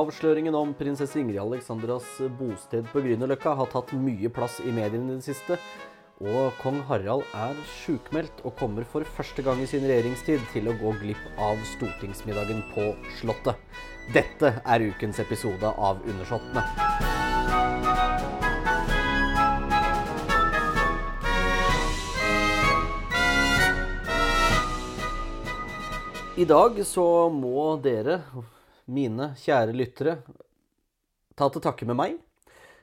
Avsløringen om prinsesse Ingrid Alexandras bosted på Grünerløkka har tatt mye plass i mediene i det siste. Og kong Harald er sjukmeldt og kommer for første gang i sin regjeringstid til å gå glipp av stortingsmiddagen på Slottet. Dette er ukens episode av Undersåttene. I dag så må dere, mine kjære lyttere, ta til takke med meg.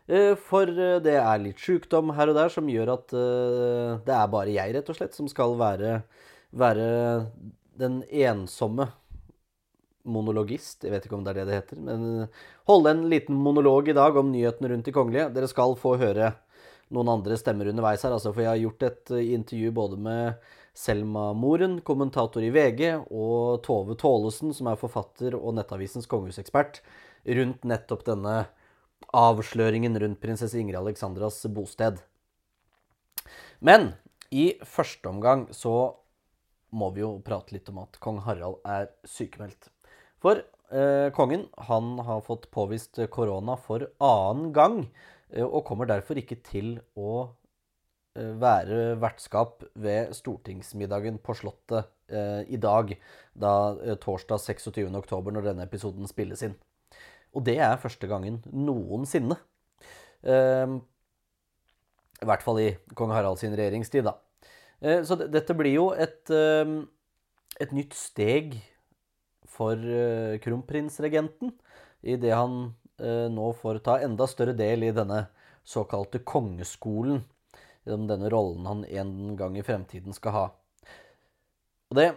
Eh, For eh, det er litt sjukdom her og der som gjør at eh, det er bare jeg, rett og slett, som skal være, være den ensomme monologist. Jeg vet ikke om det er det det heter, men holde en liten monolog i dag om nyhetene rundt de kongelige. Dere skal få høre noen andre stemmer underveis her, altså, for jeg har gjort et intervju både med Selma Moren, kommentator i VG, og Tove Tålesen, som er forfatter og Nettavisens kongehusekspert, rundt nettopp denne avsløringen rundt prinsesse Ingrid Alexandras bosted. Men i første omgang så må vi jo prate litt om at kong Harald er sykemeldt. For eh, kongen han har fått påvist korona for annen gang, eh, og kommer derfor ikke til å være vertskap ved stortingsmiddagen på Slottet eh, i dag, da eh, torsdag 26. oktober, når denne episoden spilles inn. Og det er første gangen noensinne. Eh, I hvert fall i kong Harald sin regjeringstid, da. Eh, så dette blir jo et, eh, et nytt steg for kronprinsregenten kronprinsregenten, idet han eh, nå får ta enda større del i denne såkalte kongeskolen, gjennom denne rollen han en gang i fremtiden skal ha. Og det,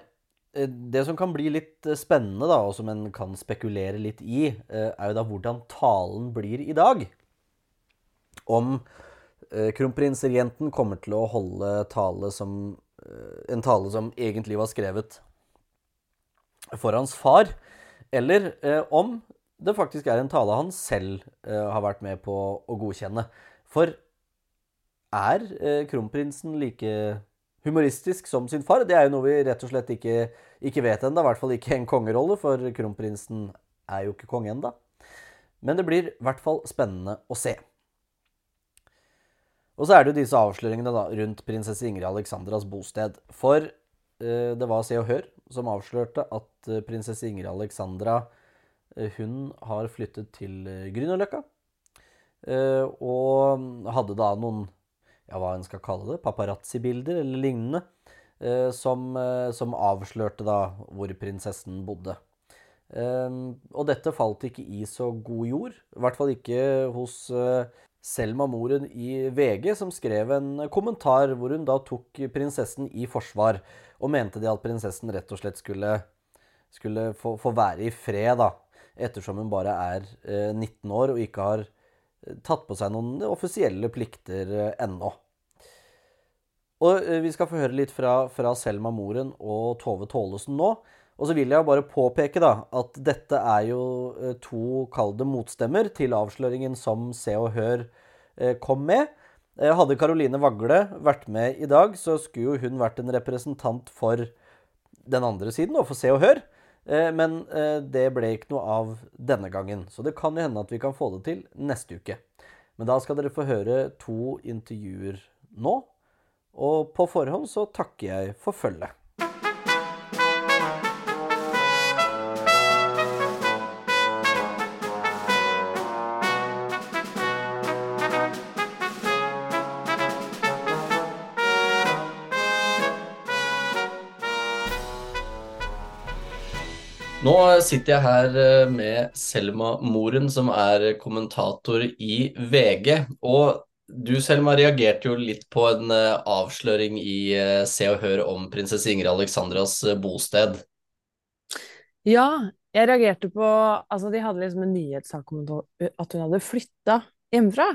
eh, det som kan bli litt eh, spennende, da, og som en kan spekulere litt i, eh, er jo da hvordan talen blir i dag. Om kronprinsregenten kommer til å holde tale som, en tale som egentlig var skrevet for hans far, eller om det faktisk er en tale han selv har vært med på å godkjenne. For er eh, kronprinsen like humoristisk som sin far? Det er jo noe vi rett og slett ikke, ikke vet ennå. I hvert fall ikke en kongerolle, for kronprinsen er jo ikke konge ennå. Men det blir i hvert fall spennende å se. Og så er det jo disse avsløringene da, rundt prinsesse Ingrid Alexandras bosted. For eh, det var Se og Hør som avslørte at eh, prinsesse Ingrid Alexandra eh, hun har flyttet til Grünerløkka. Eh, og hadde da noen ja, hva en skal kalle det, paparazzi-bilder eller lignende, eh, som, eh, som avslørte da hvor prinsessen bodde. Eh, og dette falt ikke i så god jord, i hvert fall ikke hos eh, Selma Moren i VG, som skrev en kommentar hvor hun da tok prinsessen i forsvar, og mente de at prinsessen rett og slett skulle, skulle få, få være i fred, da, ettersom hun bare er eh, 19 år og ikke har tatt på seg noen offisielle plikter eh, ennå. Og eh, vi skal få høre litt fra, fra Selma Moren og Tove Tålesen nå. Og så vil jeg bare påpeke da, at dette er jo eh, to kalde motstemmer til avsløringen som Se og Hør kom med. Hadde Karoline Vagle vært med i dag, så skulle jo hun vært en representant for den andre siden, og for Se og Hør. Eh, Men eh, det ble ikke noe av denne gangen. Så det kan jo hende at vi kan få det til neste uke. Men da skal dere få høre to intervjuer nå. Og på forhånd så takker jeg for følget. Nå sitter jeg her eh, med Selma Moren, som er kommentator i VG. Og du, Selma, reagerte jo litt på en eh, avsløring i eh, Se og Hør om prinsesse Ingrid Alexandras bosted. Ja, jeg reagerte på Altså, de hadde liksom en nyhetssak om at hun hadde flytta hjemmefra.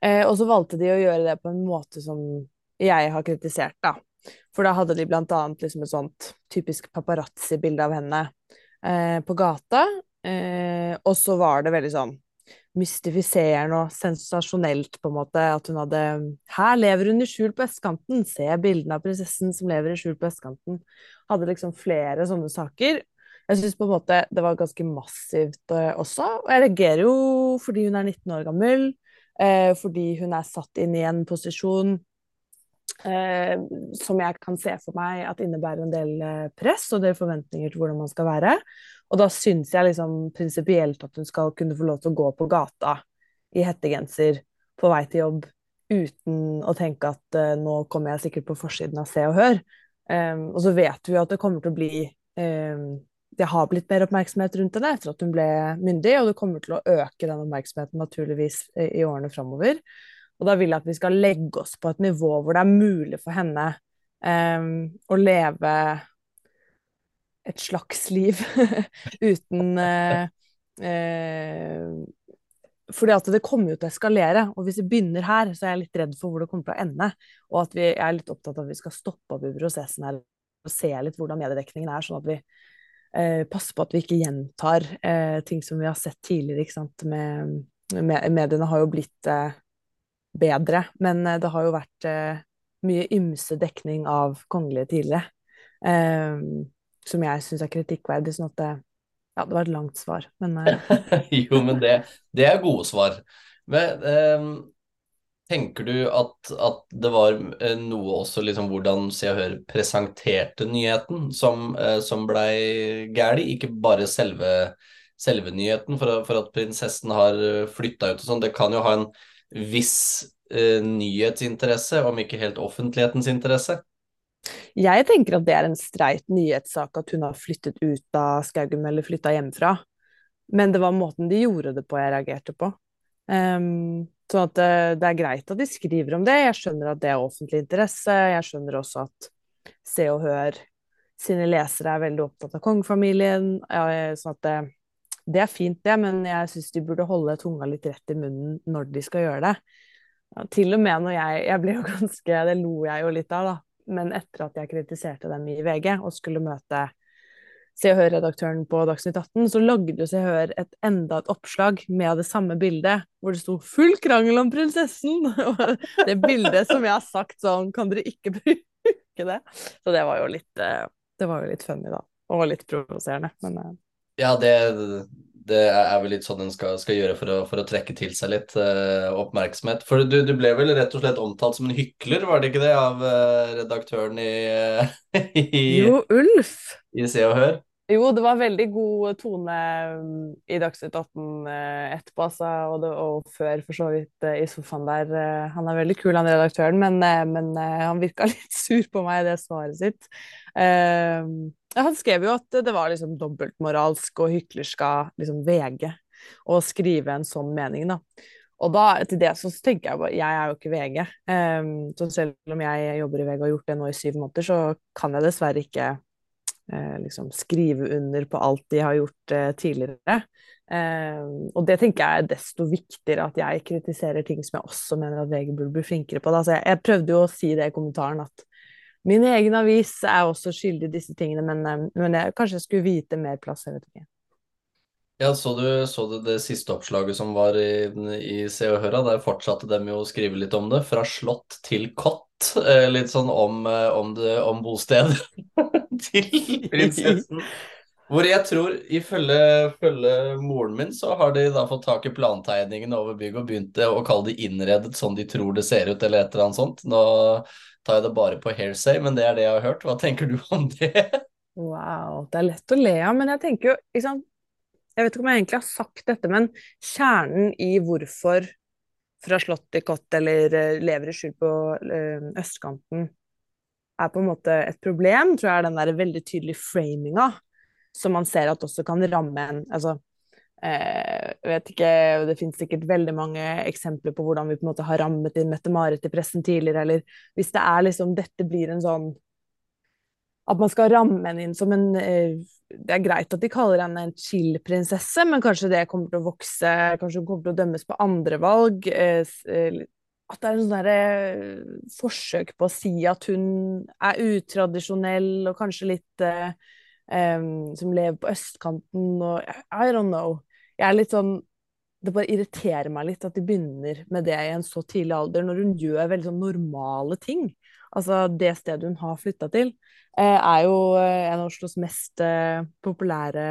Eh, og så valgte de å gjøre det på en måte som jeg har kritisert, da. For da hadde de blant annet liksom et sånt typisk paparazzi-bilde av henne eh, på gata. Eh, og så var det veldig sånn mystifiserende og sensasjonelt, på en måte. At hun hadde Her lever hun i skjul på østkanten! Se bildene av prinsessen som lever i skjul på østkanten. Hadde liksom flere sånne saker. Jeg syns på en måte det var ganske massivt eh, også. Og jeg reagerer jo fordi hun er 19 år gammel, eh, fordi hun er satt inn i en posisjon eh, som jeg kan se for meg at innebærer en del eh, press og del forventninger til hvordan man skal være. Og da syns jeg liksom prinsipielt at hun skal kunne få lov til å gå på gata i hettegenser på vei til jobb uten å tenke at uh, nå kommer jeg sikkert på forsiden av Se og Hør. Um, og så vet vi at det kommer til å bli um, Det har blitt mer oppmerksomhet rundt henne etter at hun ble myndig, og det kommer til å øke den oppmerksomheten naturligvis i årene framover. Og da vil jeg at vi skal legge oss på et nivå hvor det er mulig for henne um, å leve et slags liv uten uh, uh, fordi at det kommer jo til å eskalere. Og hvis vi begynner her, så er jeg litt redd for hvor det kommer til å ende. Og at vi er litt opptatt av at vi skal stoppe opp i prosessen her og se litt hvordan mediedekningen er, sånn at vi eh, passer på at vi ikke gjentar eh, ting som vi har sett tidligere. Med, med, mediene har jo blitt eh, bedre, men eh, det har jo vært eh, mye ymse dekning av kongelige tidligere. Eh, som jeg syns er kritikkverdig. sånn at det ja, det var et langt svar, men. Jo, men det, det, er gode svar. Men um, tenker du at, at, det var eh, noe også liksom hvordan Se og Hør presenterte nyheten som, uh, som blei gæli, ikke bare selve, selve nyheten, for, for, at prinsessen har flytta ut og sånn. Det kan jo ha en viss eh, nyhetsinteresse, om ikke helt offentlighetens interesse. Jeg tenker at det er en streit nyhetssak at hun har flyttet ut av Skaugum eller flytta hjemmefra. Men det var måten de gjorde det på jeg reagerte på. Um, sånn at det, det, er greit at de skriver om det. Jeg skjønner at det er offentlig interesse. Jeg skjønner også at Se og Hør sine lesere er veldig opptatt av kongefamilien. sånn at det, det, er fint, det, men jeg syns de burde holde tunga litt rett i munnen når de skal gjøre det. Til og med når jeg Jeg ble jo ganske Det lo jeg jo litt av, da men etter at jeg kritiserte dem i VG og skulle møte Se og Hør-redaktøren på Dagsnytt 18, så lagde jo Se og Hør et, enda et oppslag med det samme bildet, hvor det sto 'Full krangel om prinsessen'! Og det bildet som jeg har sagt sånn, kan dere ikke bruke det? Så det var jo litt, eh, det var jo litt funny, da. Og litt provoserende, men eh. Ja, det, det er vel litt sånn en skal, skal gjøre for å, for å, trekke til seg litt uh, oppmerksomhet. For du, du, ble vel rett og slett omtalt som en hykler, var det ikke det, av uh, redaktøren i, i Jo, Ulf. I Se og Hør? Jo, det var veldig god tone mm, i Dagsnytt 18 eh, etterpå, altså, og, det, og, før for så vidt i sofaen der. Han er veldig kul, han redaktøren, men, men han virka litt sur på meg i det svaret sitt. Uh, han skrev jo at det var liksom dobbeltmoralsk og hyklersk av liksom VG å skrive en sånn mening, da. Og da, til det så tenker jeg bare Jeg er jo ikke VG. Um, så selv om jeg jobber i VG og har gjort det nå i syv måneder, så kan jeg dessverre ikke liksom skrive under på alt de har gjort uh, tidligere. Um, og det tenker jeg er desto viktigere at jeg kritiserer ting som jeg også mener at VG burde bli flinkere på. Jeg, jeg prøvde jo å si det i kommentaren at Min egen avis er også skyldig disse tingene, men, eh, men jeg, kanskje skulle vite mer plass. Jeg vet ikke. Ja, så du, så du det siste oppslaget som var i, i Se og Høra? Der fortsatte dem jo å skrive litt om det. Fra slott til kott. Eh, litt sånn om, eh, om, det, om bosted til prinsessen. Hvor jeg tror, ifølge moren min, så har de da fått tak i plantegningene over bygget og begynt å kalle det innredet sånn de tror det ser ut, eller et eller annet sånt. Nå tar jeg det bare på hairsay, men det er det jeg har hørt. Hva tenker du om det? Wow, det er lett å le av, men jeg tenker jo liksom, Jeg vet ikke om jeg egentlig har sagt dette, men kjernen i hvorfor fra slott i kott eller uh, lever i skjul på uh, østkanten er på en måte et problem, tror jeg er den der veldig tydelige framinga som man ser at også kan ramme en altså Eh, vet ikke, Det finnes sikkert veldig mange eksempler på hvordan vi på en måte har rammet inn Mette-Marit i pressen tidligere, eller hvis det er liksom Dette blir en sånn At man skal ramme henne inn som en eh, Det er greit at de kaller henne en chill-prinsesse, men kanskje det kommer til å vokse, kanskje hun kommer til å dømmes på andre valg. Eh, at det er en sånn forsøk på å si at hun er utradisjonell og kanskje litt um, som lever på østkanten og I don't know jeg er litt sånn det bare irriterer meg litt at de begynner med det i en så tidlig alder, når hun gjør veldig sånn normale ting. Altså, det stedet hun har flytta til, eh, er jo eh, en av Oslos mest eh, populære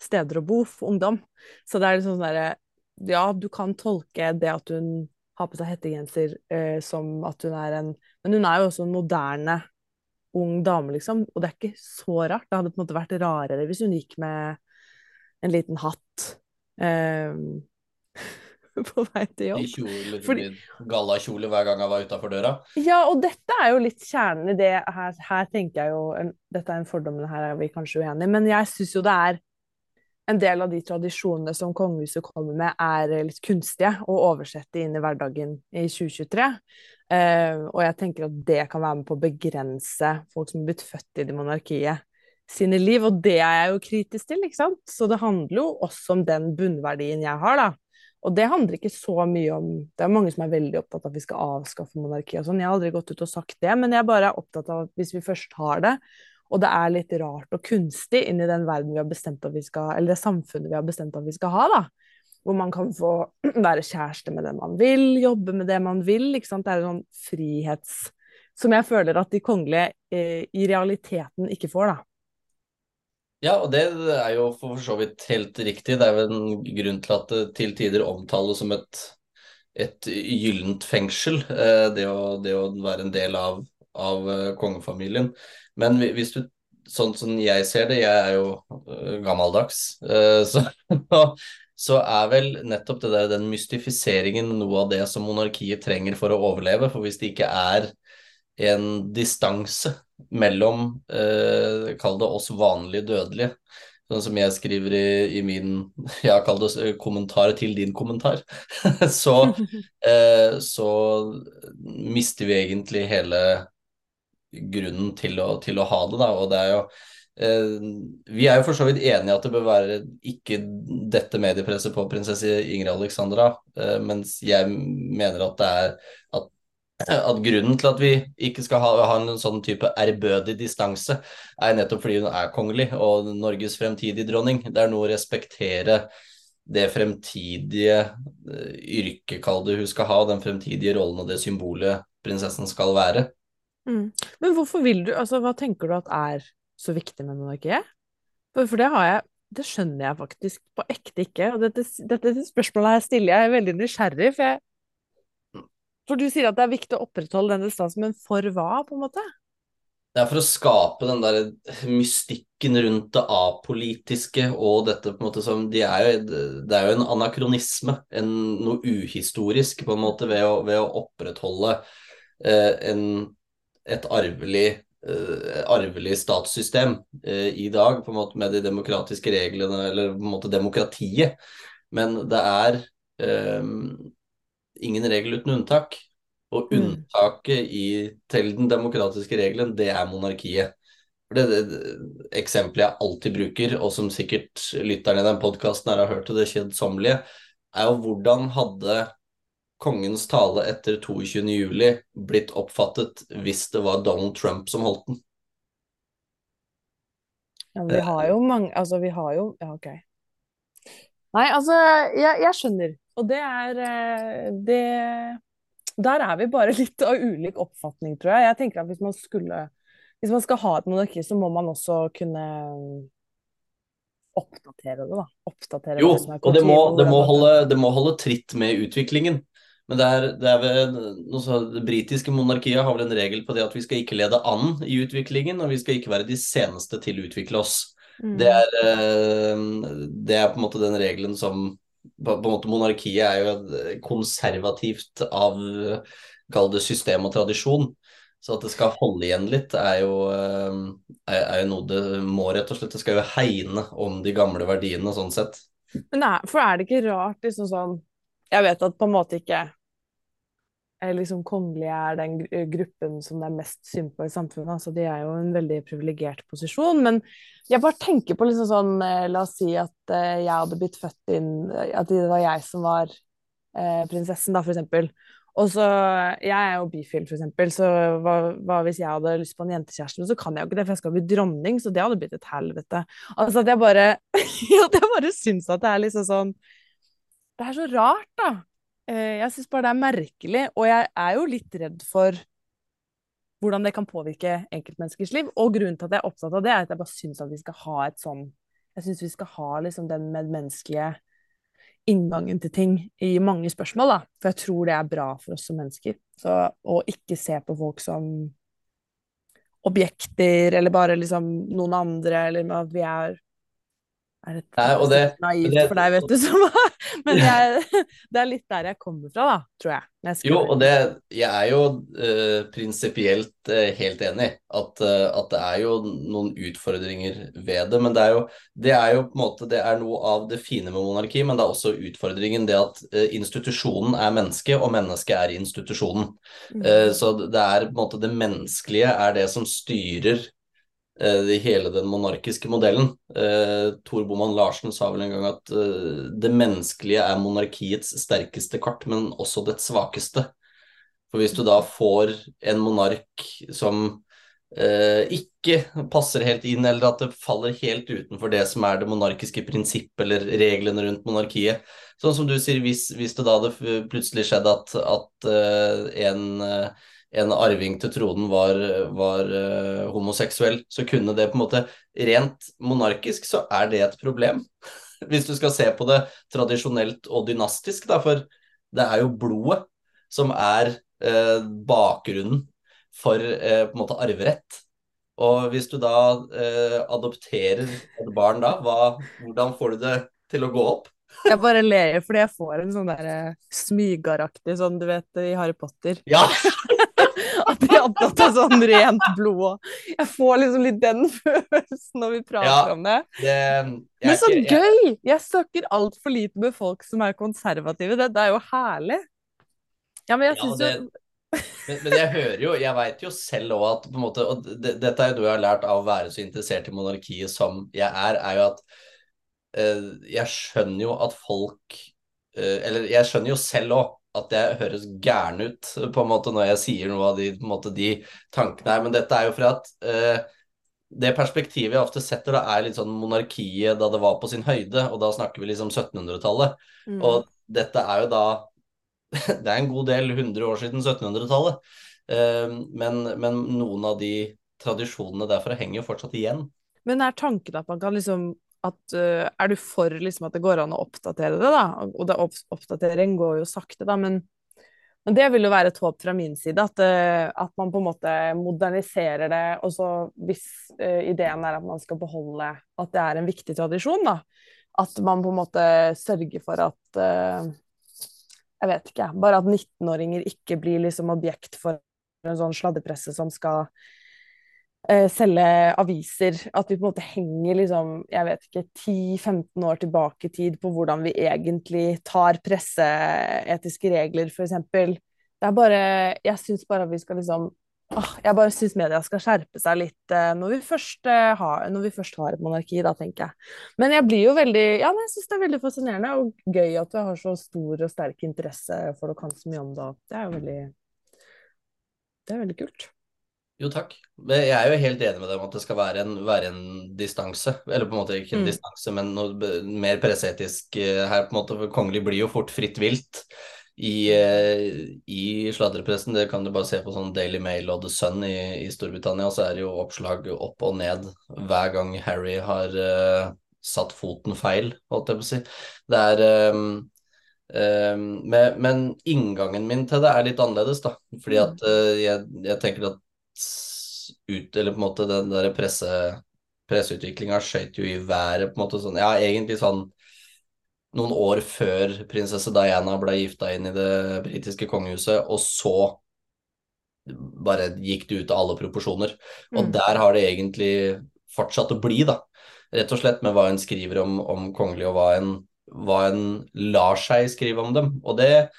steder å bo for ungdom. Så det er liksom sånn derre Ja, du kan tolke det at hun har på seg hettegenser eh, som at hun er en Men hun er jo også en moderne ung dame, liksom. Og det er ikke så rart. Det hadde på en måte vært rarere hvis hun gikk med en liten hatt eh, på vei til jobb. I jobb. kjole, Fordi- gallakjole hver gang jeg var utafor døra. Ja, og dette er jo litt kjernen i det her. Her tenker jeg jo en, Dette er en fordom, men her er vi kanskje uenige. Men jeg syns jo det er en del av de tradisjonene som kongehuset kommer med, er litt kunstige å oversette inn i hverdagen i 2023. Eh, og jeg tenker at det kan være med på å begrense folk som er blitt født i i monarkiet sine liv, og det er jeg jo kritisk til, ikke sant? Så det handler jo også om den bunnverdien jeg har, da. Og det handler ikke så mye om Det er mange som er veldig opptatt av at vi skal avskaffe monarkiet og sånn. Jeg har aldri gått ut og sagt det, men jeg bare er opptatt av at hvis vi først har det, og det er litt rart og kunstig inn i den verden vi har bestemt at vi skal Eller det samfunnet vi har bestemt at vi skal ha, da. Hvor man kan få være kjæreste med den man vil, jobbe med det man vil. ikke sant? Det er en sånn frihets... Som jeg føler at de kongelige eh, i realiteten ikke får, da. Ja, og det er jo for så vidt helt riktig. Det er vel en grunn til at det til tider omtales som et, et gyllent fengsel, eh, det å, det å være en del av, av eh, kongefamilien. Men hvis du, sånn som jeg ser det, jeg er jo eh, gammeldags, eh, så, så er vel nettopp det der, den mystifiseringen noe av det som monarkiet trenger for å overleve. For hvis det ikke er en distanse mellom, eh, kall det oss vanlige dødelige, sånn som jeg skriver i, i min, ja, kall det kommentar til din kommentar, så, eh, så mister vi egentlig hele grunnen til å, til å ha det, da, og det er jo eh, vi er jo for så vidt enige at det bør være ikke dette mediepresset på prinsesse Ingrid Alexandra, eh, mens jeg mener at det er at at grunnen til at vi ikke skal ha, ha en sånn type ærbødig distanse, er nettopp fordi hun er kongelig og Norges fremtidige dronning. Det er noe å respektere det fremtidige eh, yrket, hun skal ha, den fremtidige rollen og det symbolet prinsessen skal være. Mm. Men hvorfor vil du Altså, hva tenker du at er så viktig med monarkiet? For, for det har jeg Det skjønner jeg faktisk på ekte ikke. Og dette, dette spørsmålet her stiller jeg veldig nysgjerrig, for jeg For du sier at det er viktig å opprettholde denne distansen, men for hva, på en måte? Det er for å skape den der mystikken rundt det apolitiske og dette på en måte som de er jo, Det er jo en anakronisme, en, noe uhistorisk på en måte ved å, ved å opprettholde eh, en, et arvelig, uh, arvelig statssystem uh, i dag, på en måte med de demokratiske reglene, eller på en måte demokratiet. Men det er um, ingen regel uten unntak. Og Mm. unntaket i, til den demokratiske regelen, det er monarkiet. For det, det, det Eksempelet jeg alltid bruker, og som sikkert lytterne i den podkasten har hørt til det kjedsommelige, er jo hvordan hadde kongens tale etter 22.07 blitt oppfattet hvis det var Donald Trump som holdt den? Ja, men vi har jo mange Altså, vi har jo Ja, OK. Nei, altså, jeg, jeg skjønner. Og det er eh, Det Der er vi bare litt av ulik oppfatning, tror jeg. Jeg tenker at hvis man skulle Hvis man skal ha et monarki, så må man også kunne oppdatere det, da. Oppdatere Jo, det som og det må, det, må holde, det må holde tritt med utviklingen. Men det er, det er ved så, Det britiske monarkiet har vel en regel på det at vi skal ikke lede an i utviklingen, og vi skal ikke være de seneste til å utvikle oss. Mm. Det er, eh, det er på en måte den regelen som på, en måte Monarkiet er jo konservativt av Kall det system og tradisjon. Så at det skal holde igjen litt, er jo, eh, er, er jo noe det må, rett og slett. Det skal jo hegne om de gamle verdiene, sånn sett. Men nei, for er det ikke rart liksom sånn Jeg vet at på en måte ikke liksom kongelige er den gruppen som det er mest synd på i samfunnet. Altså, de er jo en veldig privilegert posisjon. Men jeg bare tenker på liksom sånn eh, La oss si at eh, jeg hadde blitt født inn At det var jeg som var eh, prinsessen, da, for eksempel. Og så, Jeg er jo bifil, for eksempel, så hva, hva hvis jeg hadde lyst på en jentekjæreste, så kan jeg jo ikke det, for jeg skal bli dronning, så det hadde blitt et helvete. Altså at jeg bare At jeg bare syns at det er liksom sånn Det er så rart, da. Eh, Jeg syns bare det er merkelig, og jeg er jo litt redd for hvordan det kan påvirke enkeltmenneskers liv. Og grunnen til at jeg er opptatt av det, er at jeg bare syns at vi skal ha et sånn Jeg syns vi skal ha liksom den medmenneskelige inngangen til ting i mange spørsmål, da. For jeg tror det er bra for oss som mennesker. Så å ikke se på folk som objekter, eller bare liksom noen andre, eller at vi er er det Nei, det- naivt det- for deg, vet du, som Men jeg, det er litt der jeg kommer fra, da, tror jeg. jeg Jo, og det Jeg er jo uh, prinsipielt uh, helt enig i at, uh, at det er jo noen utfordringer ved det. Men det er jo, det er jo på en måte Det er noe av det fine med monarki, men det er også utfordringen det at institusjonen er mennesket, og mennesket er institusjonen. Mm. Så det er på en måte det menneskelige er det som styrer hele den monarkiske modellen. Eh, Tor Boman Larsen sa vel en gang at eh, det menneskelige er monarkiets sterkeste kart, men også dets svakeste. For hvis du da får en monark som eh, ikke passer helt inn, eller at det faller helt utenfor det som er det monarkiske prinsipp eller reglene rundt monarkiet. Sånn som du sier, hvis, hvis det da hadde plutselig skjedd at, at eh, en, eh, en arving til tronen var, var uh, homoseksuell, så kunne det på en måte Rent monarkisk så er det et problem. Hvis du skal se på det tradisjonelt og dynastisk, da, for det er jo blodet som er uh, bakgrunnen for uh, på en måte arverett. Og hvis du da adopterer et barn da, hva, hvordan får du det til å gå opp? Jeg bare ler fordi jeg får en sånn der smygaraktig sånn, du vet, i Harry Potter. Ja, At de hadde at det er sånn rent blod òg. Jeg får liksom litt den følelsen når vi prater Ja, om det. det jeg Men så jeg- gøy! Jeg snakker altfor lite med folk som er konservative. Det, det er jo herlig. Ja, men jeg Ja, syns jo Men, men jeg hører jo, jeg veit jo selv òg at på en måte, og det, dette er jo noe jeg har lært av å være så interessert i monarkiet som jeg er, er jo at uh, jeg skjønner jo at folk uh, Eller jeg skjønner jo selv òg at jeg høres gæren ut på en måte når jeg sier noe av de, måte, de tankene her, men dette er jo for at eh, det perspektivet jeg ofte setter, da er litt sånn monarkiet da det var på sin høyde, og da snakker vi liksom 1700-tallet. Mm. Og dette er jo da Det er en god del 100 år siden 1700-tallet. Eh, Men, men noen av de tradisjonene derfra henger jo fortsatt igjen. Men er tanken at man kan liksom at, uh, Er du for liksom at det går an å oppdatere det, da? Og det opp, oppdatering går jo sakte, da, men, men det vil jo være et håp fra min side. At, uh, at man på en måte moderniserer det. Og så hvis uh, ideen er at man skal beholde at det er en viktig tradisjon, da. At man på en måte sørger for at Jeg vet ikke, bare at 19-åringer ikke blir liksom objekt for en sånn sladdepresse som skal selge aviser. At vi på en måte henger liksom, jeg vet ikke, 10-15 år tilbake i tid på hvordan vi egentlig tar presseetiske regler, f.eks. Det er bare Jeg syns bare at vi skal liksom åh, Jeg bare syns media skal skjerpe seg litt eh, når, vi først, eh, har, når vi først har et monarki, da, tenker jeg. Men jeg blir jo veldig Ja, jeg syns det er veldig fascinerende og gøy at du har så stor og sterk interesse for det og kan så mye om det. Det er jo veldig Det er veldig kult. Jo, takk. Jeg er jo helt enig med deg om at det skal være en, være en distanse. Eller på en måte ikke en Mm. distanse, men noe mer presseetisk eh, her. på en måte, for Kongelig blir jo fort fritt vilt i, eh, i sladrepressen. Det kan du bare se på sånn Daily Mail og The Sun i, i Storbritannia. Så er det jo oppslag opp og ned hver gang Harry har uh, satt foten feil, holdt jeg på å si. Det er um, um, men, men inngangen min til det er litt annerledes, da. Fordi Mm. at uh, jeg, jeg tenker at ut, eller på en måte den der presse, presseutviklinga skjøt jo i været på en måte sånn, ja egentlig sånn noen år før prinsesse Diana ble gifta inn i det britiske kongehuset, og så bare gikk det ut av alle proporsjoner. Og Mm. der har det egentlig fortsatt å bli, da. Rett og slett med hva en skriver om, om kongelig, og hva en, hva en lar seg skrive om dem. Og det,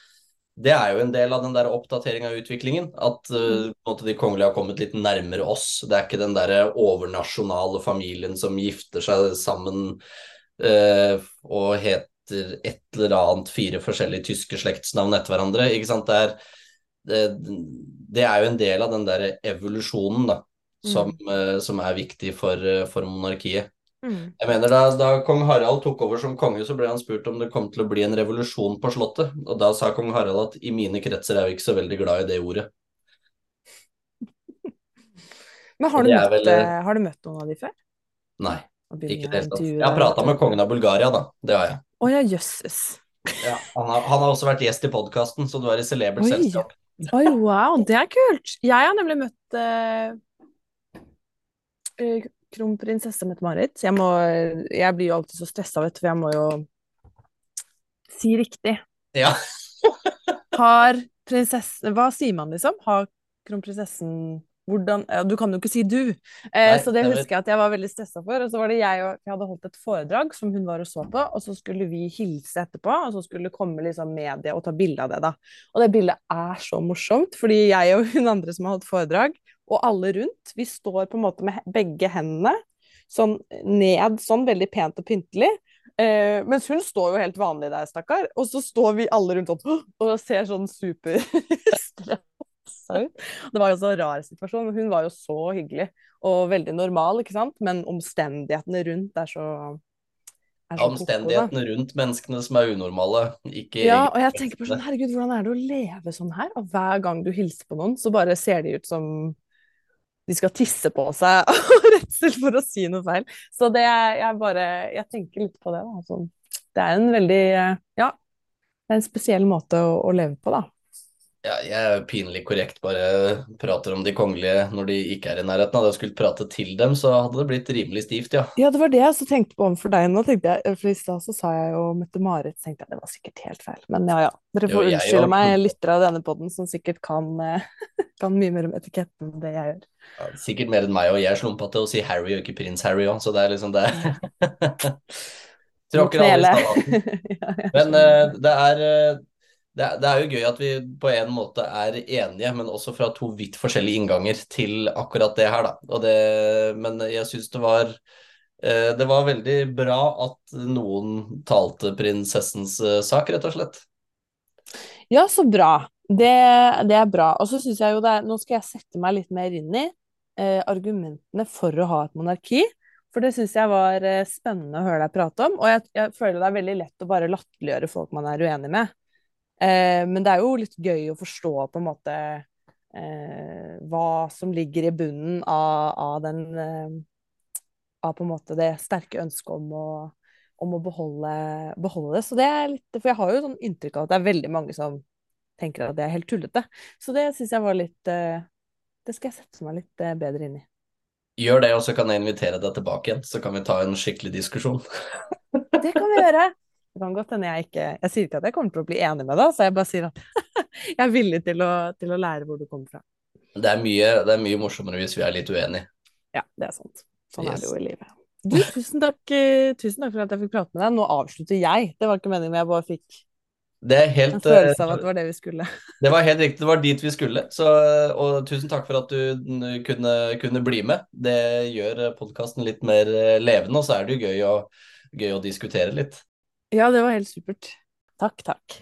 det er jo en del av den der oppdateringa av utviklingen. At uh, de kongelige har kommet litt nærmere oss. Det er ikke den derre overnasjonale familien som gifter seg sammen uh, og heter et eller annet fire forskjellige tyske slektsnavn etter hverandre. Ikke sant? Det er, det, det er jo en del av den der evolusjonen da, som, uh, som er viktig for, for monarkiet. Mm. Jeg mener da, da kong Harald tok over som konge, så ble han spurt om det kom til å bli en revolusjon på Slottet. Og da sa kong Harald at i mine kretser er vi ikke så veldig glad i det ordet. Men har du, møtt, vel- eh, har du møtt noen av de før? Nei, ikke det hele tatt. Jeg har prata med kongen av Bulgaria, da. Det har jeg. Å ja, jøsses. Ja, han, har, han har også vært gjest i podkasten, så du er i celebert selskap. Oi, wow, det er kult. Jeg har nemlig møtt uh, eh, kronprinsesse Mette-Marit. Jeg, må- jeg blir jo alltid så stressa, vet du, for jeg må jo si riktig. Ja. Har prinsessen Hva sier man, liksom? Har kronprinsessen hvordan Du kan jo ikke si du. Eh, Nei, så det det husker jeg at jeg var veldig stressa for. Og så var det jeg og jeg hadde holdt et foredrag som hun var og så på, og så skulle vi hilse etterpå, og så skulle det komme liksom media og ta bilde av det, da. Og det bildet er så morsomt, fordi jeg og hun andre som har holdt foredrag, og alle rundt, vi står på en måte med begge hendene sånn ned, sånn veldig pent og pyntelig. Eh, mens hun står jo helt vanlig der, stakkar. Og så står vi alle rundt sånn og ser sånn superstressa ut. Det var jo så rar situasjon. men Hun var jo så hyggelig og veldig normal, ikke sant? Men omstendighetene rundt er så da. Omstendighetene rundt menneskene som er unormale, ikke Ja, og jeg tenker på sånn, herregud, hvordan er det å leve sånn her? Og hver gang du hilser på noen, så bare ser de ut som de skal tisse på seg av redsel for å si noe feil. Så det jeg bare, jeg tenker litt på det, da. Sånn, det er en veldig, eh, ja, det er en spesiell måte å, å leve på, da. Ja, jeg er pinlig korrekt, bare prater om de kongelige når de ikke er i nærheten. Hadde jeg skulle prate til dem, så hadde det blitt rimelig stivt, ja. Ja, det var det jeg også tenkte på overfor deg nå, tenkte jeg, for i stad så sa jeg jo Mette-Marit, så tenkte jeg det var sikkert helt feil. Men ja, ja, dere Jo, får jeg unnskylde jo. meg, lyttere av denne podden, som sikkert kan, eh, kan mye mer om etiketten enn det jeg gjør. Ja, Sikkert mer enn meg, og jeg slumpa til å si Harry og ikke prins Harry òg, så det er liksom det. Tråkker alle i jeg Men eh, det er eh, det, det er jo gøy at vi på en måte er enige, men også fra to vidt forskjellige innganger til akkurat det her, da. Det, men jeg syns det var eh, Det var veldig bra at noen talte prinsessens eh, sak, rett og slett. Ja, så bra. Det, det er bra. Og så syns jeg jo det er Nå skal jeg sette meg litt mer inn i eh, argumentene for å ha et monarki. For det syns jeg var eh, spennende å høre deg prate om. Og jeg, jeg føler det er veldig lett å bare latterliggjøre folk man er uenig med. Eh, men det er jo litt gøy å forstå på en måte eh, hva som ligger i bunnen av, av den eh, Av på en måte det sterke ønsket om å, om å beholde, beholde det. Så det er litt For jeg har jo sånn inntrykk av at det er veldig mange som tenker at det er helt tullete. Så det syns jeg var litt eh, Det skal jeg sette meg litt eh, bedre inn i. Gjør det, og så kan jeg invitere deg tilbake igjen, så kan vi ta en skikkelig diskusjon. Det kan vi gjøre. Det kan godt hende jeg ikke Jeg sier ikke at jeg kommer til å bli enig med deg, så jeg bare sier at jeg er villig til å, til å lære hvor du kommer fra. Det er mye, det er mye morsommere hvis vi er litt uenige. Ja, det er sant. Sånn er det jo i livet. Du, tusen takk, eh, tusen takk for at jeg fikk prate med deg. Nå avslutter jeg. Det var ikke meningen, men jeg bare fikk Det er en følelse av eh, at det var det vi skulle. det var helt riktig, det var dit vi skulle. Så, og tusen takk for at du kunne, kunne bli med. Det gjør podkasten litt mer eh, levende, og så er det jo gøy å, gøy å diskutere litt. Ja, det var helt supert. Takk, takk.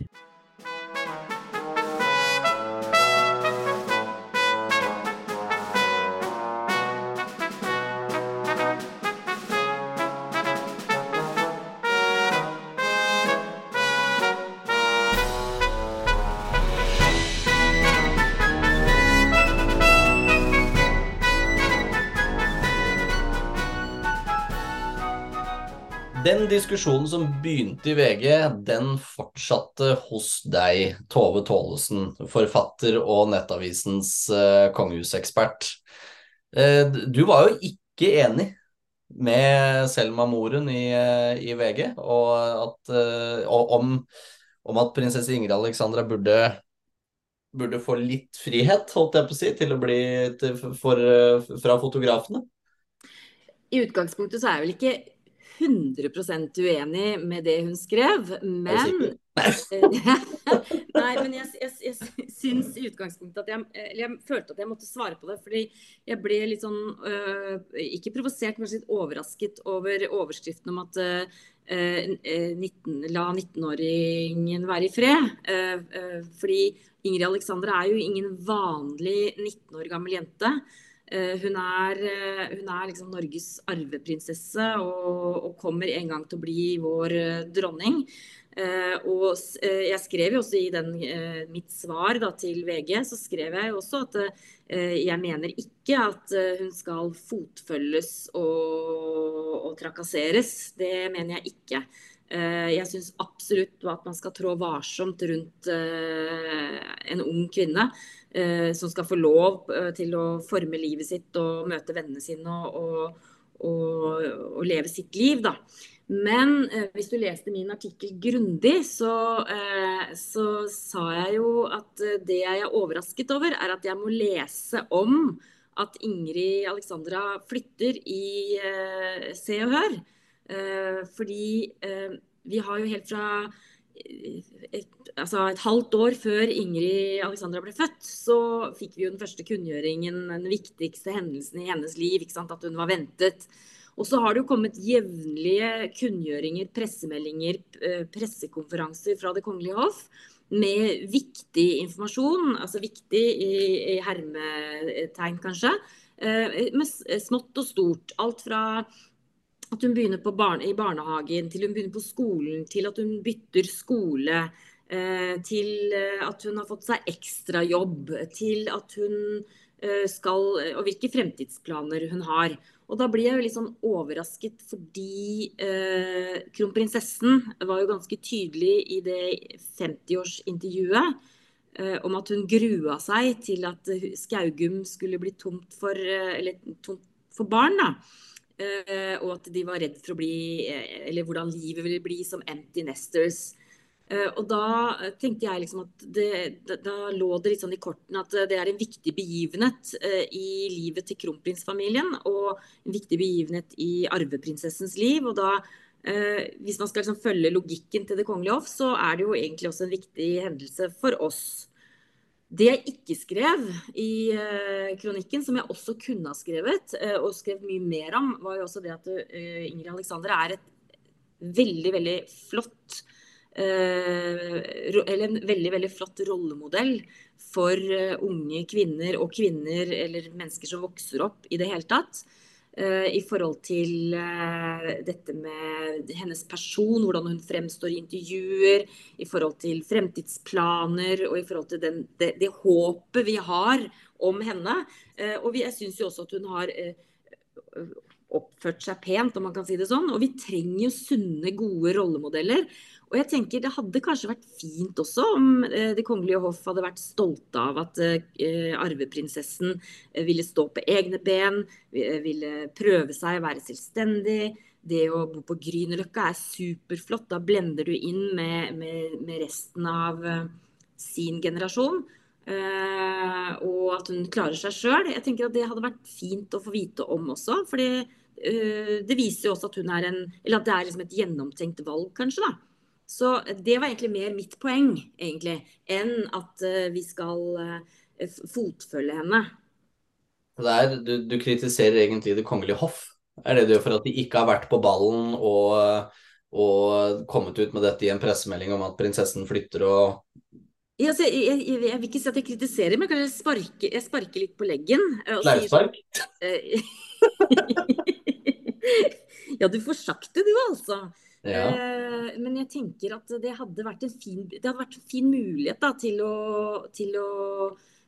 Den diskusjonen som begynte i VG, den fortsatte hos deg, Tove Tålesen, forfatter og Nettavisens uh, kongehusekspert. Uh, du var jo ikke enig med Selma Moren i, uh, i VG og at, om, om at prinsesse Ingrid Alexandra burde, burde få litt frihet, holdt jeg på å si, til å bli til, for, fra fotografene. I utgangspunktet så er jeg vel ikke 100% uenig med det hun skrev, men Nei, men jeg, jeg, jeg syns i utgangspunktet at jeg Eller jeg følte at jeg måtte svare på det, fordi jeg ble litt sånn øh, Ikke provosert, men litt overrasket over overskriften om at øh, øh, 19, la 19-åringen være i fred. Øh, øh, fordi Ingrid Alexandra er jo ingen vanlig 19 år gammel jente. Hun er, hun er, liksom Norges arveprinsesse og, og, kommer en gang til å bli vår dronning. Og jeg skrev jo også i den, mitt svar da, til VG, så skrev jeg jo også at jeg mener ikke at hun skal fotfølges og, og trakasseres. Det mener jeg ikke. Eh, jeg syns absolutt at man skal trå varsomt rundt eh, en ung kvinne eh, som skal få lov til å forme livet sitt og møte vennene sine og, og, og, leve sitt liv. Da. Men hvis du leste min artikkel grundig, så, så, sa jeg jo at det jeg er overrasket over, er at jeg må lese om at Ingrid Alexandra flytter i Se og Hør. Eh, fordi eh, vi har jo helt fra eh, et, altså et halvt år før Ingrid Alexandra ble født, så fikk vi jo den første kunngjøringen, den viktigste hendelsen i hennes liv, at hun var ventet. Og så har det jo kommet jevnlige kunngjøringer, pressemeldinger, pressekonferanser fra Det kongelige hoff med viktig informasjon, altså viktig i, i hermetegn kanskje, med smått og stort. Alt fra at hun begynner barne, i barnehagen, til hun begynner på skolen, til at hun bytter skole, eh, til eh, at hun har fått seg ekstrajobb, til at hun eh, skal Og hvilke fremtidsplaner hun har. Og da blir jeg jo litt sånn overrasket fordi eh, kronprinsessen var jo ganske tydelig i det 50-årsintervjuet eh, om at hun grua seg til at Skaugum skulle bli tomt for, eller, tomt for barn. da. Eh, og at de var redd for å bli eh, Eller hvordan livet ville bli som empty nesters. Eh, og da tenkte jeg liksom at det, da, da, lå det litt sånn i kortene at det er en viktig begivenhet i livet til kronprinsfamilien. Og en viktig begivenhet i arveprinsessens liv. Og da, hvis man skal liksom følge logikken til Det kongelige hoff, så er det jo egentlig også en viktig hendelse for oss. Det jeg ikke skrev i uh, kronikken, som jeg også kunne ha skrevet, uh, og skrevet mye mer om, var jo også det at uh, Ingrid Alexander er et veldig, veldig flott Eller en veldig, veldig flott rollemodell for unge kvinner og kvinner eller mennesker som vokser opp i det hele tatt. Eh, i forhold til eh, dette med hennes person, hvordan hun fremstår i intervjuer, i forhold til fremtidsplaner og i forhold til den, det, det, håpet vi har om henne. Eh, og jeg syns jo også at hun har oppført seg pent, om man kan si det sånn. Og vi trenger jo sunne, gode rollemodeller. Og jeg tenker Det hadde kanskje vært fint også om eh, Det kongelige hoff hadde vært stolte av at eh, arveprinsessen eh, ville stå på egne ben, ville prøve seg, være selvstendig. Det å bo på Grünerløkka er superflott. Da blender du inn med, med, med resten av sin generasjon. Og at hun klarer seg sjøl. Jeg tenker at det hadde vært fint å få vite om også. fordi det viser jo også at hun er en Eller at det er liksom et gjennomtenkt valg, kanskje. da. Så det var egentlig mer mitt poeng, egentlig, enn at uh, vi skal uh, fotfølge henne. Er, du, du, kritiserer egentlig Det kongelige hoff. Er det du gjør for at de ikke har vært på ballen og, og kommet ut med dette i en pressemelding om at prinsessen flytter og ja, altså, jeg, jeg, jeg, vil ikke si at jeg kritiserer, men jeg sparker, jeg sparker litt på leggen. Leivspark? ja, du får sagt det du, altså. Eh, men jeg tenker at det hadde vært en fin, vært en fin mulighet da, til å, til å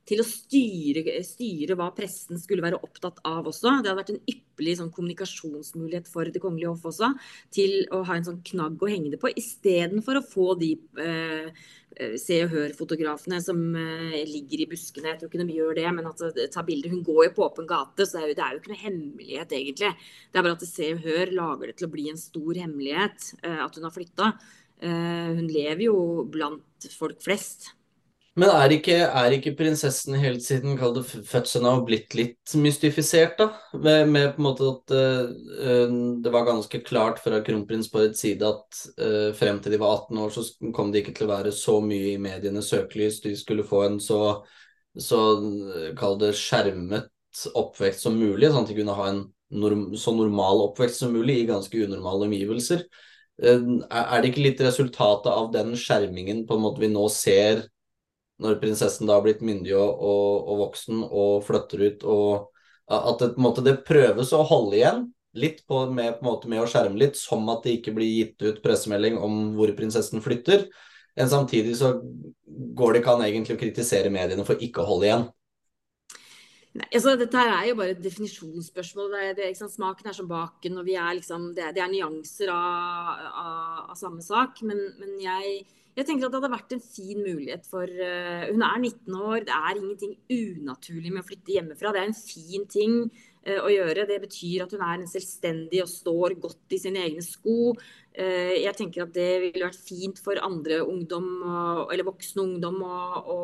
til å styre, styre, hva pressen skulle være opptatt av også. Det hadde vært en ypperlig sånn, kommunikasjonsmulighet for Det kongelige hoff også, til å ha en sånn knagg å henge det på, istedenfor å få de eh, Eh, Se og Hør-fotografene som eh, ligger i buskene. Jeg tror ikke de gjør det, men at uh, ta bilder. Hun går jo på åpen gate, så det er, jo, det er, jo, ikke noe hemmelighet, egentlig. Det er bare at Se og Hør lager det til å bli en stor hemmelighet eh, at hun har flytta. hun lever jo blant folk flest. Men er ikke, er ikke, prinsessen helt siden fødselen av blitt litt mystifisert, da? Med, med, på en måte at uh, det var ganske klart fra kronprins et side at uh, frem til de var 18 år, så kom de ikke til å være så mye i medienes søkelys. De skulle få en så, så kall det skjermet oppvekst som mulig, sånn at de kunne ha en norm, så normal oppvekst som mulig i ganske unormale omgivelser. Er det ikke litt resultatet av den skjermingen på en måte vi nå ser når prinsessen da har blitt myndig og, og, og, voksen og flytter ut og at det, måte, det prøves å holde igjen litt på, med, på måte, med å skjerme litt, som at det ikke blir gitt ut pressemelding om hvor prinsessen flytter. Men samtidig så går det ikke an egentlig å kritisere mediene for ikke å holde igjen. Nei, altså Dette er jo bare et definisjonsspørsmål. Det det? Smaken er som baken, og er liksom, det, det er nyanser av, av, av, samme sak. Men, men jeg, jeg, tenker at det hadde vært en fin mulighet for uh, Hun er 19 år, det er ingenting unaturlig med å flytte hjemmefra. Det er en fin ting uh, å gjøre. Det betyr at hun er en selvstendig og står godt i sine egne sko. Uh, jeg tenker at det ville vært fint for andre ungdom, eller voksne ungdom, å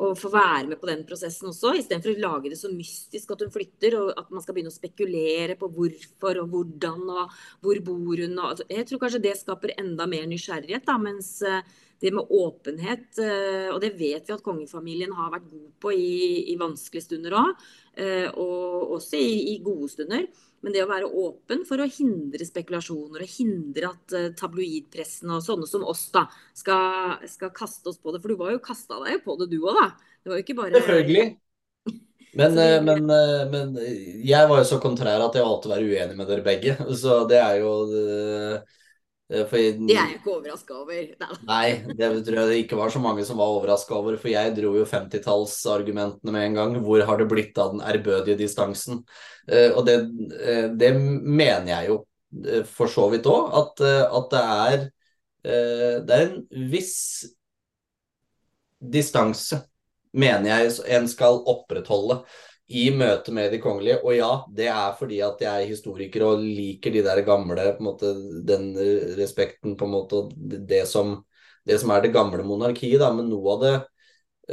å få være med på den prosessen også, istedenfor å lage det så mystisk at hun flytter, og at man skal begynne å spekulere på hvorfor og hvordan og hvor bor hun. Og, altså, jeg tror kanskje det skaper enda mer nysgjerrighet, da, mens eh, det med åpenhet, eh, og det vet vi at kongefamilien har vært god på i, i vanskelige stunder òg, eh, og også i, i gode stunder. Men det å være åpen for å hindre spekulasjoner og hindre at uh, tabloidpressen og sånne som oss da, skal, skal, kaste oss på det. For du var jo kasta deg på det du òg, da. Det var jo ikke bare Selvfølgelig. Men, eh, men, eh, men, jeg var jo så kontrær at jeg valgte å være uenig med dere begge. Så det er jo Eh, for, det er jeg ikke overraska over. Nei, det tror jeg det ikke var så mange som var overraska over. For jeg dro jo 50-tallsargumentene med en gang. Hvor har det blitt av den ærbødige distansen? Uh, og det, uh, det, mener jeg jo for så vidt òg, at, at, det er Det er en viss distanse, mener jeg, en skal opprettholde i møte med de kongelige. Og ja, det er fordi at jeg er historiker og liker de der gamle på en måte, Den respekten på en måte det som, det som er det gamle monarkiet, da. Men noe av det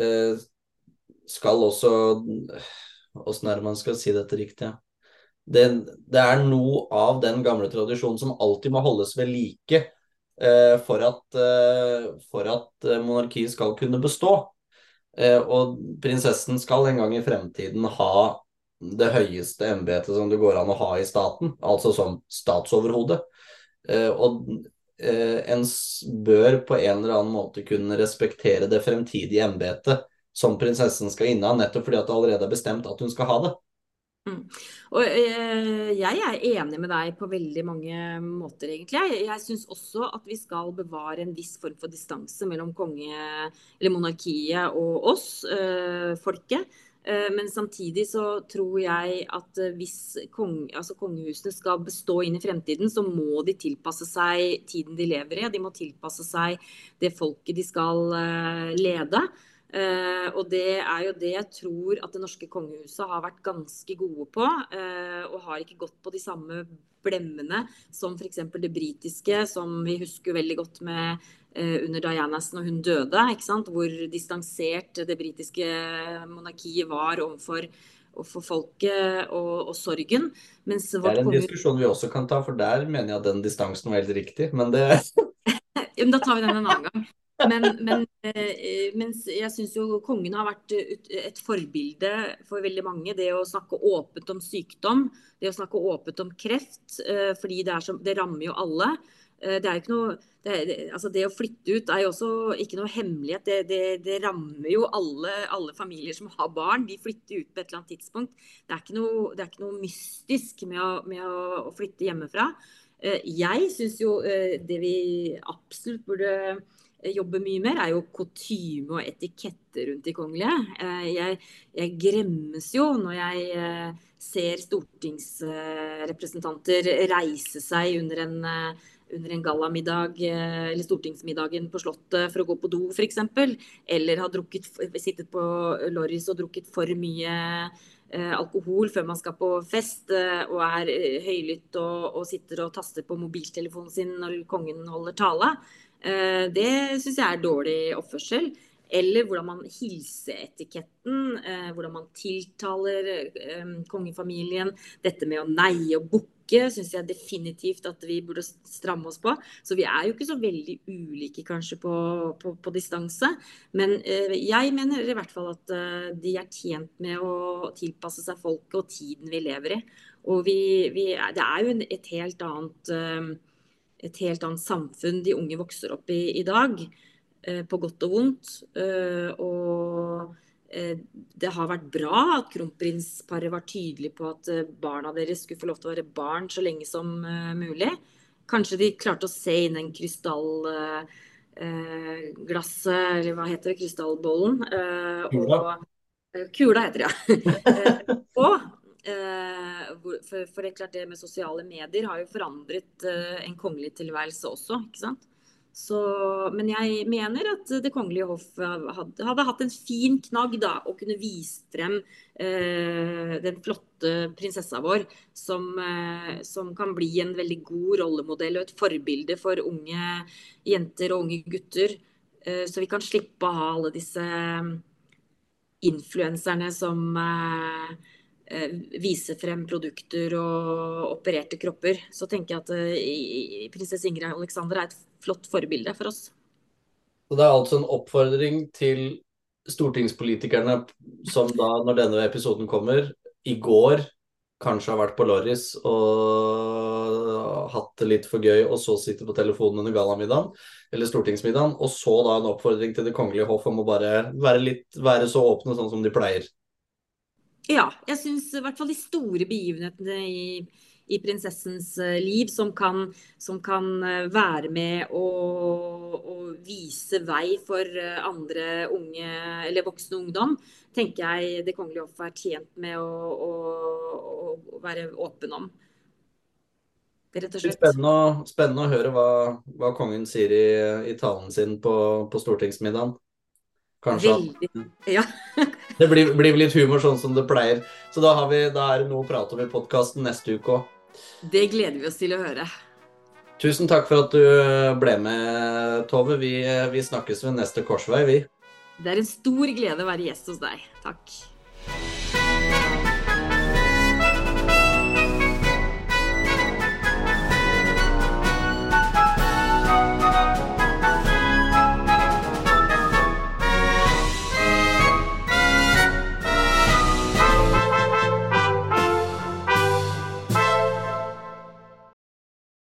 eh, skal også Åssen er det man skal si dette riktig? Det, det, er noe av den gamle tradisjonen som alltid må holdes ved like eh, for at, eh, for at eh, monarkiet skal kunne bestå. Eh, og prinsessen skal en gang i fremtiden ha det høyeste embetet som det går an å ha i staten, altså som statsoverhode. Eh, og eh, en bør på en eller annen måte kunne respektere det fremtidige embetet som prinsessen skal inneha, nettopp fordi at det allerede er bestemt at hun skal ha det. Mm. Og eh, jeg er enig med deg på veldig mange måter, egentlig. Jeg, jeg syns også at vi skal bevare en viss form for distanse mellom konge, eller monarkiet og oss, eh, folket. Eh, men samtidig så tror jeg at hvis kong, altså kongehusene skal bestå inn i fremtiden, så må de tilpasse seg tiden de lever i. De må tilpasse seg det folket de skal lede. Uh, og det er jo det jeg tror at det norske kongehuset har vært ganske gode på. Uh, og har ikke gått på de samme blemmene som f.eks. det britiske, som vi husker veldig godt med uh, under Dianas når hun døde. ikke sant? Hvor distansert det britiske monarkiet var overfor for folket og, og sorgen. det er en diskusjon vi også kan ta, for der mener jeg at den distansen var helt riktig. Men det Da tar vi den en annen gang. Men, men eh, mens jeg syns jo kongen har vært et forbilde for veldig mange. Det å snakke åpent om sykdom, det å snakke åpent om kreft. Eh, fordi det, så, det rammer jo alle. Eh, det noe det, altså det, å flytte ut er jo også ikke noe hemmelighet. Det, det, det rammer jo alle, alle, familier som har barn. De flytter ut på et eller annet tidspunkt. Det er ikke noe, er ikke noe mystisk med, å, med å, flytte hjemmefra. Jeg syns jo det vi absolutt burde Eh, jobber mye mer, er jo kutyme og etikette rundt de kongelige. Eh, jeg, jeg, gremmes jo når jeg eh, ser stortingsrepresentanter reise seg under en, under en gallamiddag eller stortingsmiddagen på Slottet for å gå på do f.eks. Eller har drukket, sittet på Lorris og drukket for mye alkohol før man skal på fest og er høylytt og, og sitter og taster på mobiltelefonen sin når kongen holder tale. Eh, det syns jeg er dårlig oppførsel. Eller hvordan man hilser etiketten, eh, hvordan man tiltaler eh, kongefamilien. Dette med å neie og bukke syns jeg definitivt at vi burde stramme oss på. Så vi er jo ikke så veldig ulike kanskje på, på, på distanse. Men jeg mener i hvert fall at de er tjent med å tilpasse seg folket og tiden vi lever i. Og vi, vi, det er jo et helt annet et helt annet samfunn de unge vokser opp i i dag. Eh, på godt og vondt. Eh, og eh, det har vært bra at kronprinsparet var tydelig på at barna deres skulle få lov til å være barn så lenge som mulig. Kanskje de klarte å se inn den krystallglasset, eller hva heter det, krystallbollen. Kula. og, kula heter det, ja. og for, for, det er klart det med sosiale medier har jo forandret en kongelig tilværelse også, ikke sant. Så, men jeg mener at Det kongelige hoff hadde, hadde, hatt en fin knagg da, å kunne vise frem eh, den flotte prinsessa vår, som, eh, som, kan bli en veldig god rollemodell og et forbilde for unge jenter og unge gutter. Eh, så vi kan slippe å ha alle disse influenserne som eh, Eh, vise frem produkter og opererte kropper, så tenker jeg at eh, prinsesse Ingrid Alexander er et flott forbilde for oss. Så Det er altså en oppfordring til stortingspolitikerne som da, når denne episoden kommer, i går kanskje har vært på Lorris og hatt det litt for gøy, og så sitter på telefonen under gallamiddagen eller stortingsmiddagen, og så da en oppfordring til Det kongelige hoff om å bare være, litt, være så åpne sånn som de pleier. Ja, jeg syns i hvert fall de store begivenhetene i, i prinsessens eh, liv som kan, som kan eh, være med å, vise vei for eh, andre unge eller voksne ungdom, tenker jeg Det kongelige hoff er tjent med å, å, å, være åpen om. Og slett. Spennende, spennende å høre hva, hva, kongen sier i, i talen sin på, på stortingsmiddagen. Kanskje Veldig. Ja. det blir, blir, litt humor sånn som det pleier. Så da, vi, da er det noe å prate om i podkasten neste uke òg. Det gleder vi oss til å høre. Tusen takk for at du eh, ble med, Tove. Vi, eh, vi snakkes ved neste korsvei, vi. Det er en stor glede å være gjest hos deg. Takk.